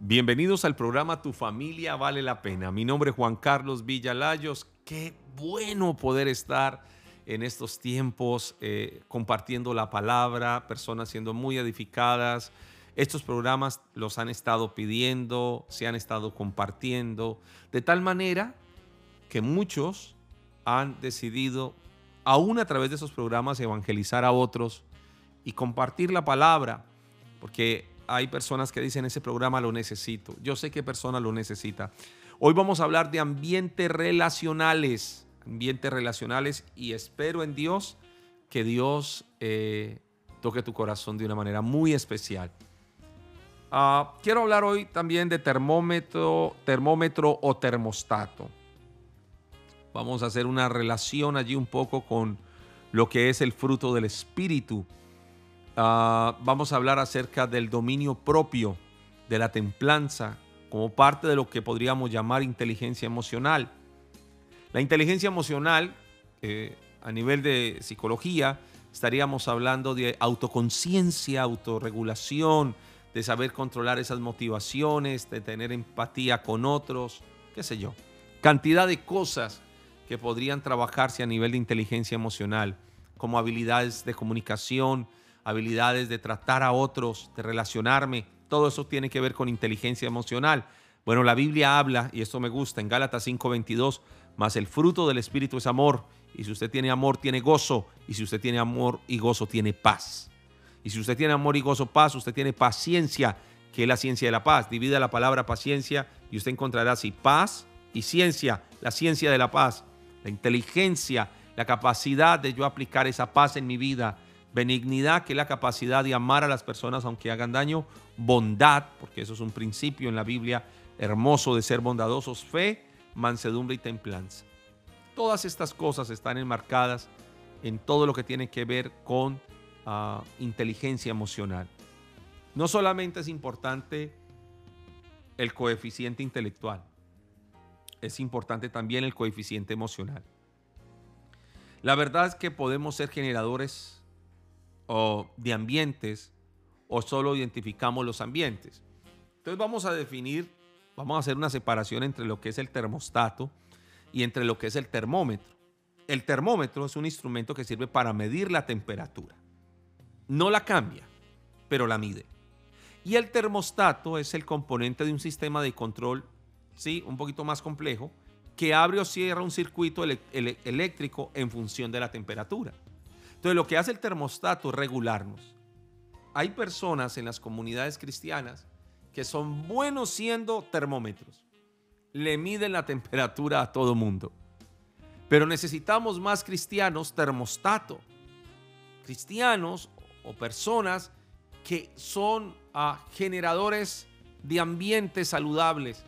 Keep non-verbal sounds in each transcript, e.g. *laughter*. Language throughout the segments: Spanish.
Bienvenidos al programa Tu familia vale la pena. Mi nombre es Juan Carlos Villalayos. Qué bueno poder estar en estos tiempos eh, compartiendo la palabra, personas siendo muy edificadas. Estos programas los han estado pidiendo, se han estado compartiendo, de tal manera que muchos han decidido, aún a través de esos programas, evangelizar a otros y compartir la palabra, porque hay personas que dicen ese programa lo necesito. Yo sé qué persona lo necesita. Hoy vamos a hablar de ambientes relacionales, ambientes relacionales y espero en Dios que Dios eh, toque tu corazón de una manera muy especial. Ah, quiero hablar hoy también de termómetro, termómetro o termostato. Vamos a hacer una relación allí un poco con lo que es el fruto del espíritu Ah, vamos a hablar acerca del dominio propio, de la templanza, como parte de lo que podríamos llamar inteligencia emocional. La inteligencia emocional, eh, a nivel de psicología, estaríamos hablando de autoconciencia, autorregulación, de saber controlar esas motivaciones, de tener empatía con otros, qué sé yo. Cantidad de cosas que podrían trabajarse a nivel de inteligencia emocional, como habilidades de comunicación, habilidades de tratar a otros, de relacionarme. Todo eso tiene que ver con inteligencia emocional. Bueno, la Biblia habla, y esto me gusta, en Gálatas 5:22, más el fruto del Espíritu es amor. Y si usted tiene amor, tiene gozo. Y si usted tiene amor y gozo, tiene paz. Y si usted tiene amor y gozo, paz, usted tiene paciencia, que es la ciencia de la paz. Divida la palabra paciencia y usted encontrará así paz y ciencia, la ciencia de la paz, la inteligencia, la capacidad de yo aplicar esa paz en mi vida, Benignidad, que es la capacidad de amar a las personas aunque hagan daño. Bondad, porque eso es un principio en la Biblia hermoso de ser bondadosos. Fe, mansedumbre y templanza. Todas estas cosas están enmarcadas en todo lo que tiene que ver con ah, inteligencia emocional. No solamente es importante el coeficiente intelectual, es importante también el coeficiente emocional. La verdad es que podemos ser generadores o de ambientes o solo identificamos los ambientes. Entonces vamos a definir, vamos a hacer una separación entre lo que es el termostato y entre lo que es el termómetro. El termómetro es un instrumento que sirve para medir la temperatura. No la cambia, pero la mide. Y el termostato es el componente de un sistema de control, sí, un poquito más complejo, que abre o cierra un circuito eléctrico en función de la temperatura. Entonces lo que hace el termostato es regularnos. Hay personas en las comunidades cristianas que son buenos siendo termómetros. Le miden la temperatura a todo mundo. Pero necesitamos más cristianos termostato. Cristianos o personas que son ah, generadores de ambientes saludables,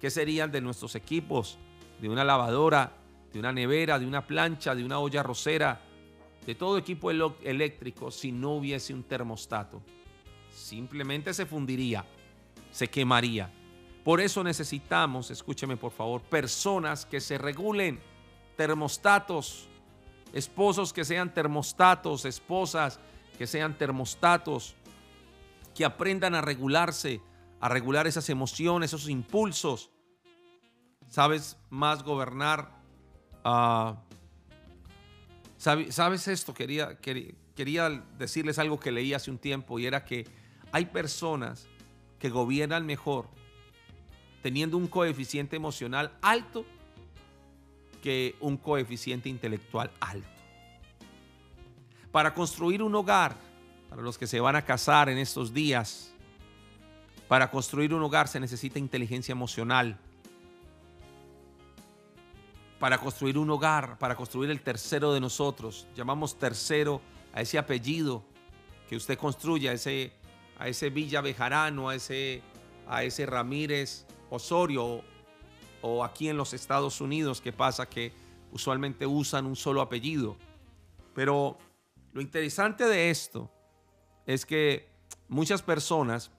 que serían de nuestros equipos, de una lavadora, de una nevera, de una plancha, de una olla rosera, de todo equipo eléctrico si no hubiese un termostato. Simplemente se fundiría, se quemaría. Por eso necesitamos, escúcheme por favor, personas que se regulen, termostatos, esposos que sean termostatos, esposas que sean termostatos, que aprendan a regularse, a regular esas emociones, esos impulsos. ¿Sabes? Más gobernar a ¿Sabes esto? Quería, quería, decirles algo que leí hace un tiempo y era que hay personas que gobiernan mejor teniendo un coeficiente emocional alto que un coeficiente intelectual alto. Para construir un hogar, para los que se van a casar en estos días, para construir un hogar se necesita inteligencia emocional, para construir un hogar, para construir el tercero de nosotros. Llamamos tercero a ese apellido que usted construye, a ese, a ese Villa Bejarano, a ese, a ese Ramírez Osorio o aquí en los Estados Unidos que pasa que usualmente usan un solo apellido. Pero lo interesante de esto es que muchas personas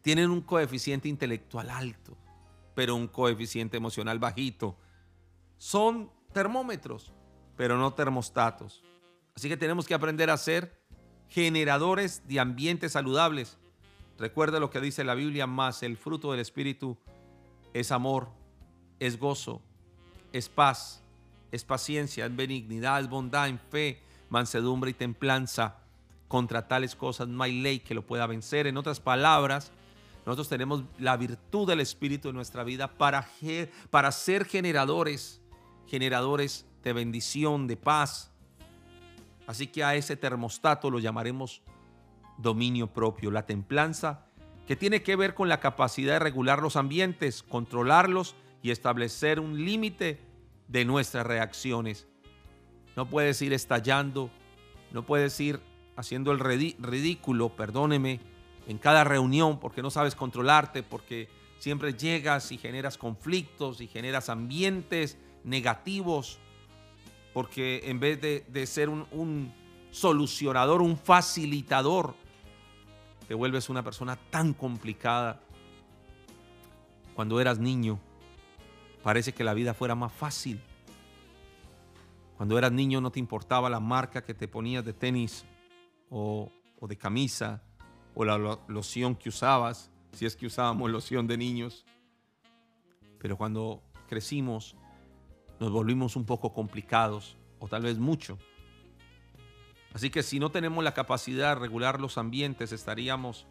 tienen un coeficiente intelectual alto pero un coeficiente emocional bajito. Son termómetros, pero no termostatos. Así que tenemos que aprender a ser generadores de ambientes saludables. Recuerda lo que dice la Biblia, más el fruto del Espíritu es amor, es gozo, es paz, es paciencia, es benignidad, es bondad, en fe, mansedumbre y templanza. Contra tales cosas no hay ley que lo pueda vencer. En otras palabras, nosotros tenemos la virtud del Espíritu en nuestra vida para, para ser generadores, generadores de bendición, de paz. Así que a ese termostato lo llamaremos dominio propio, la templanza, que tiene que ver con la capacidad de regular los ambientes, controlarlos y establecer un límite de nuestras reacciones. No puedes ir estallando, no puedes ir haciendo el ridículo, perdóneme, en cada reunión porque no sabes controlarte, porque siempre llegas y generas conflictos y generas ambientes negativos, porque en vez de, ser un, solucionador, un facilitador, te vuelves una persona tan complicada. Cuando eras niño, parece que la vida fuera más fácil. Cuando eras niño no te importaba la marca que te ponías de tenis o, de camisa o la loción que usabas, si es que usábamos *laughs* loción de niños. Pero cuando crecimos nos volvimos un poco complicados o tal vez mucho. Así que si no tenemos la capacidad de regular los ambientes, estaríamos,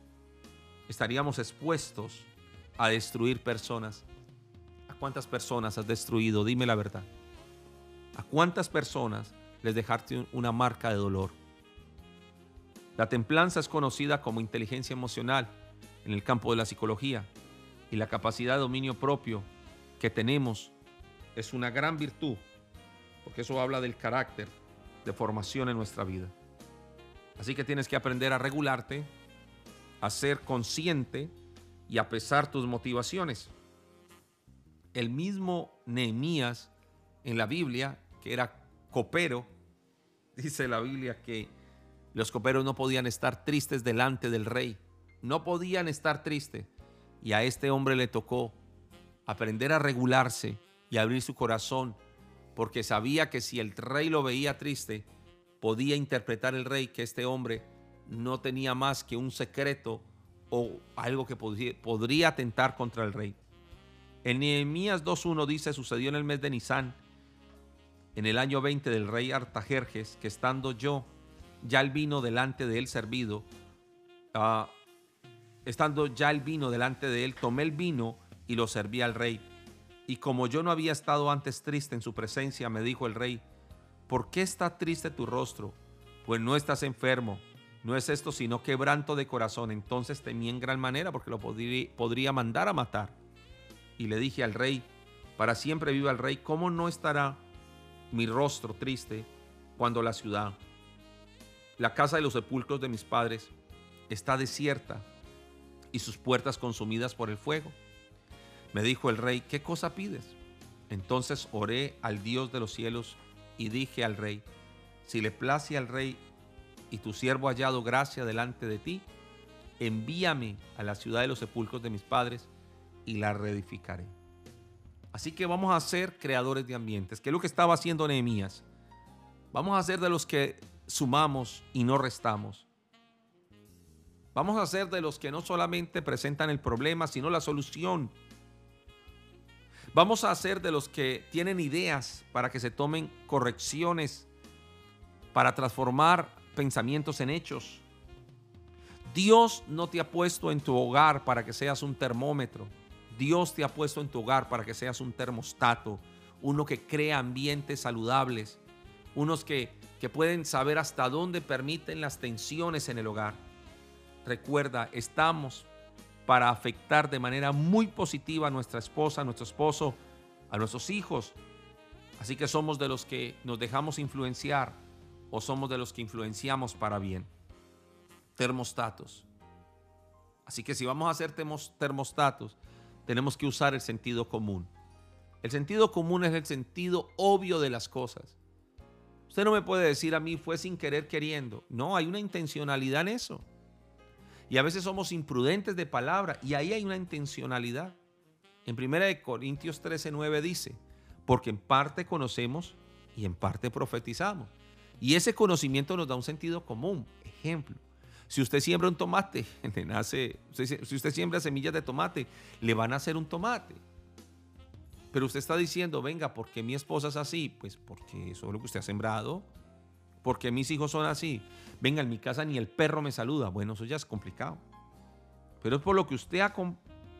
estaríamos expuestos a destruir personas. ¿A cuántas personas has destruido? Dime la verdad. ¿A cuántas personas les dejaste una marca de dolor? La templanza es conocida como inteligencia emocional en el campo de la psicología y la capacidad de dominio propio que tenemos es una gran virtud, porque eso habla del carácter de formación en nuestra vida. Así que tienes que aprender a regularte, a ser consciente y a pesar tus motivaciones. El mismo Nehemías en la Biblia, que era copero, *laughs* dice la Biblia que los coperos no podían estar tristes delante del rey. No podían estar tristes. Y a este hombre le tocó aprender a regularse y abrir su corazón, porque sabía que si el rey lo veía triste, podía interpretar el rey que este hombre no tenía más que un secreto o algo que podría, atentar contra el rey. En Nehemías 2.1 dice, sucedió en el mes de Nisan, en el año 20 del rey Artajerjes, que estando yo ya el vino delante de él servido, ah, estando ya el vino delante de él, tomé el vino y lo serví al rey. Y como yo no había estado antes triste en su presencia, me dijo el rey, ¿por qué está triste tu rostro? Pues no estás enfermo, no es esto sino quebranto de corazón. Entonces temí en gran manera porque lo podría, podría mandar a matar. Y le dije al rey, para siempre viva el rey, ¿cómo no estará mi rostro triste cuando la ciudad la casa de los sepulcros de mis padres está desierta y sus puertas consumidas por el fuego. Me dijo el rey, ¿qué cosa pides? Entonces oré al Dios de los cielos y dije al rey, si le place al rey y tu siervo hallado gracia delante de ti, envíame a la ciudad de los sepulcros de mis padres y la reedificaré. Así que vamos a ser creadores de ambientes, que es lo que estaba haciendo Nehemías. Vamos a ser de los que sumamos y no restamos. Vamos a ser de los que no solamente presentan el problema, sino la solución. Vamos a ser de los que tienen ideas para que se tomen correcciones, para transformar pensamientos en hechos. Dios no te ha puesto en tu hogar para que seas un termómetro. Dios te ha puesto en tu hogar para que seas un termostato, uno que crea ambientes saludables, unos que que pueden saber hasta dónde permiten las tensiones en el hogar. Recuerda, estamos para afectar de manera muy positiva a nuestra esposa, a nuestro esposo, a nuestros hijos. Así que somos de los que nos dejamos influenciar o somos de los que influenciamos para bien. Termostatos. Así que si vamos a hacer termostatos, tenemos que usar el sentido común. El sentido común es el sentido obvio de las cosas. Usted no me puede decir a mí fue sin querer queriendo. No, hay una intencionalidad en eso. Y a veces somos imprudentes de palabra y ahí hay una intencionalidad. En 1 Corintios 13, 9 dice, porque en parte conocemos y en parte profetizamos. Y ese conocimiento nos da un sentido común. Ejemplo, Si usted siembra un tomate, *laughs* le nace, si usted siembra semillas de tomate, le van a hacer un tomate. Pero usted está diciendo, venga, ¿por qué mi esposa es así? Pues porque eso es lo que usted ha sembrado. Porque mis hijos son así. Venga, en mi casa ni el perro me saluda. Bueno, eso ya es complicado. Pero es por lo que usted ha,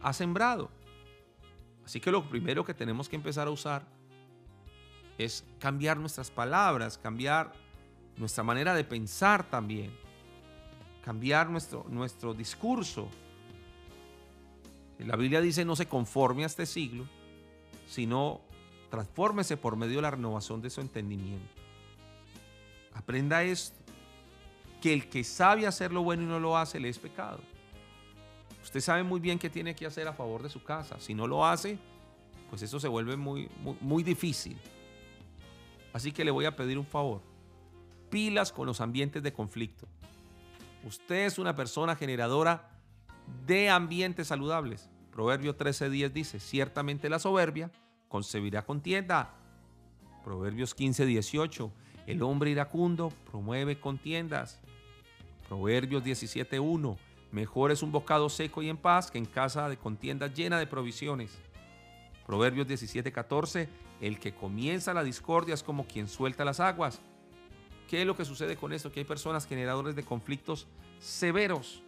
ha sembrado. Así que lo primero que tenemos que empezar a usar es cambiar nuestras palabras, cambiar nuestra manera de pensar también, cambiar nuestro, nuestro discurso. La Biblia dice no se conforme a este siglo, sino transfórmese por medio de la renovación de su entendimiento. Aprenda esto, que el que sabe hacer lo bueno y no lo hace le es pecado. Usted sabe muy bien qué tiene que hacer a favor de su casa. Si no lo hace, pues eso se vuelve muy, muy, muy difícil. Así que le voy a pedir un favor. Pilas con los ambientes de conflicto. Usted es una persona generadora de ambientes saludables. Proverbio 13:10 dice, ciertamente la soberbia concebirá contienda. Proverbios 15:18, el hombre iracundo promueve contiendas. Proverbios 17:1, mejor es un bocado seco y en paz que en casa de contiendas llena de provisiones. Proverbios 17:14, el que comienza la discordia es como quien suelta las aguas. ¿Qué es lo que sucede con esto? Que hay personas generadores de conflictos severos.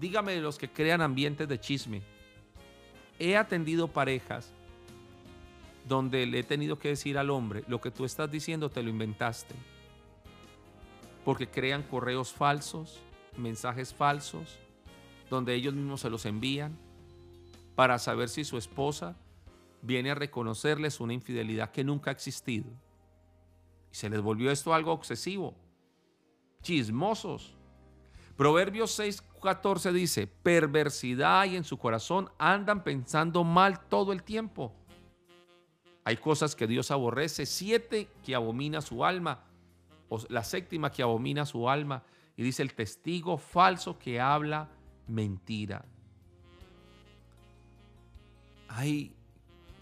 Dígame los que crean ambientes de chisme. He atendido parejas donde le he tenido que decir al hombre, lo que tú estás diciendo te lo inventaste. Porque crean correos falsos, mensajes falsos, donde ellos mismos se los envían para saber si su esposa viene a reconocerles una infidelidad que nunca ha existido. Y se les volvió esto algo obsesivo. Chismosos. Proverbios 6:14 dice, perversidad hay en su corazón, andan pensando mal todo el tiempo. Hay cosas que Dios aborrece, siete que abomina su alma, o la séptima que abomina su alma, y dice el testigo falso que habla mentira. Hay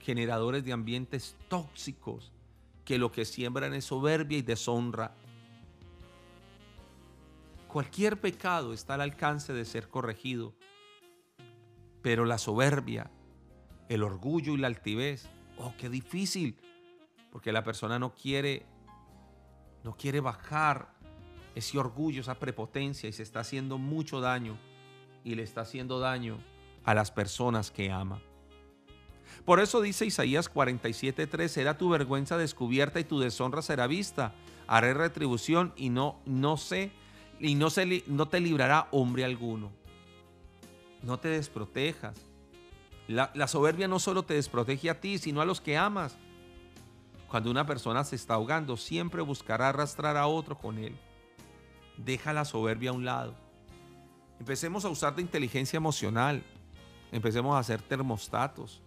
generadores de ambientes tóxicos que lo que siembran es soberbia y deshonra. Cualquier pecado está al alcance de ser corregido, pero la soberbia, el orgullo y la altivez, oh, qué difícil, porque la persona no quiere no quiere bajar ese orgullo, esa prepotencia y se está haciendo mucho daño y le está haciendo daño a las personas que ama. Por eso dice Isaías 47:3, será tu vergüenza descubierta y tu deshonra será vista. Haré retribución y no no sé y no te librará hombre alguno. No te desprotejas. La, la soberbia no solo te desprotege a ti, sino a los que amas. Cuando una persona se está ahogando, siempre buscará arrastrar a otro con él. Deja la soberbia a un lado. Empecemos a usar de inteligencia emocional. Empecemos a hacer termostatos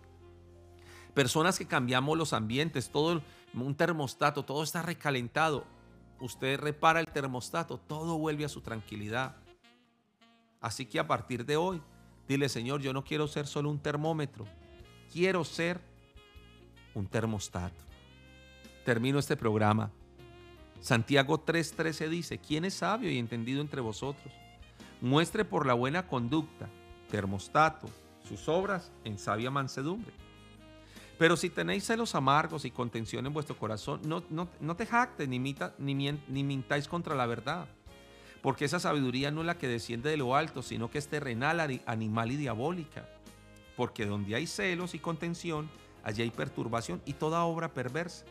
personas que cambiamos los ambientes, todo un termostato, todo está recalentado. Usted repara el termostato, todo vuelve a su tranquilidad. Así que a partir de hoy, dile, Señor, yo no quiero ser solo un termómetro, quiero ser un termostato. Termino este programa. Santiago 3:13 dice, ¿quién es sabio y entendido entre vosotros? Muestre por la buena conducta, termostato, sus obras en sabia mansedumbre. Pero si tenéis celos amargos y contención en vuestro corazón, no, no, te jactes ni, ni, mintáis contra la verdad. Porque esa sabiduría no es la que desciende de lo alto, sino que es terrenal, animal y diabólica. Porque donde hay celos y contención, allí hay perturbación y toda obra perversa.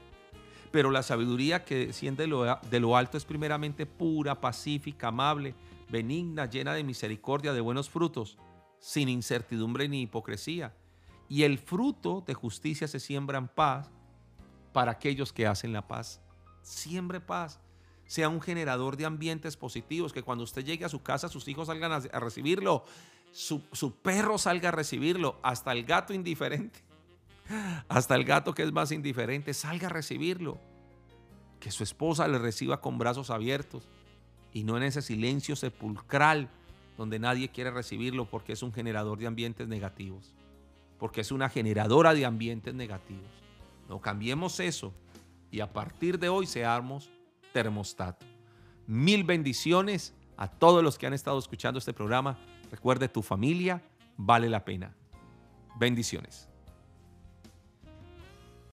Pero la sabiduría que desciende de lo alto es primeramente pura, pacífica, amable, benigna, llena de misericordia, de buenos frutos, sin incertidumbre ni hipocresía y el fruto de justicia se siembra en paz para aquellos que hacen la paz. Siembre paz. Sea un generador de ambientes positivos, que cuando usted llegue a su casa sus hijos salgan a, recibirlo, su, su perro salga a recibirlo, hasta el gato indiferente, *laughs* hasta el gato que es más indiferente, salga a recibirlo. Que su esposa le reciba con brazos abiertos y no en ese silencio sepulcral donde nadie quiere recibirlo porque es un generador de ambientes negativos porque es una generadora de ambientes negativos. No cambiemos eso y a partir de hoy seamos termostato. Mil bendiciones. A todos los que han estado escuchando este programa, recuerde, tu familia vale la pena. Bendiciones.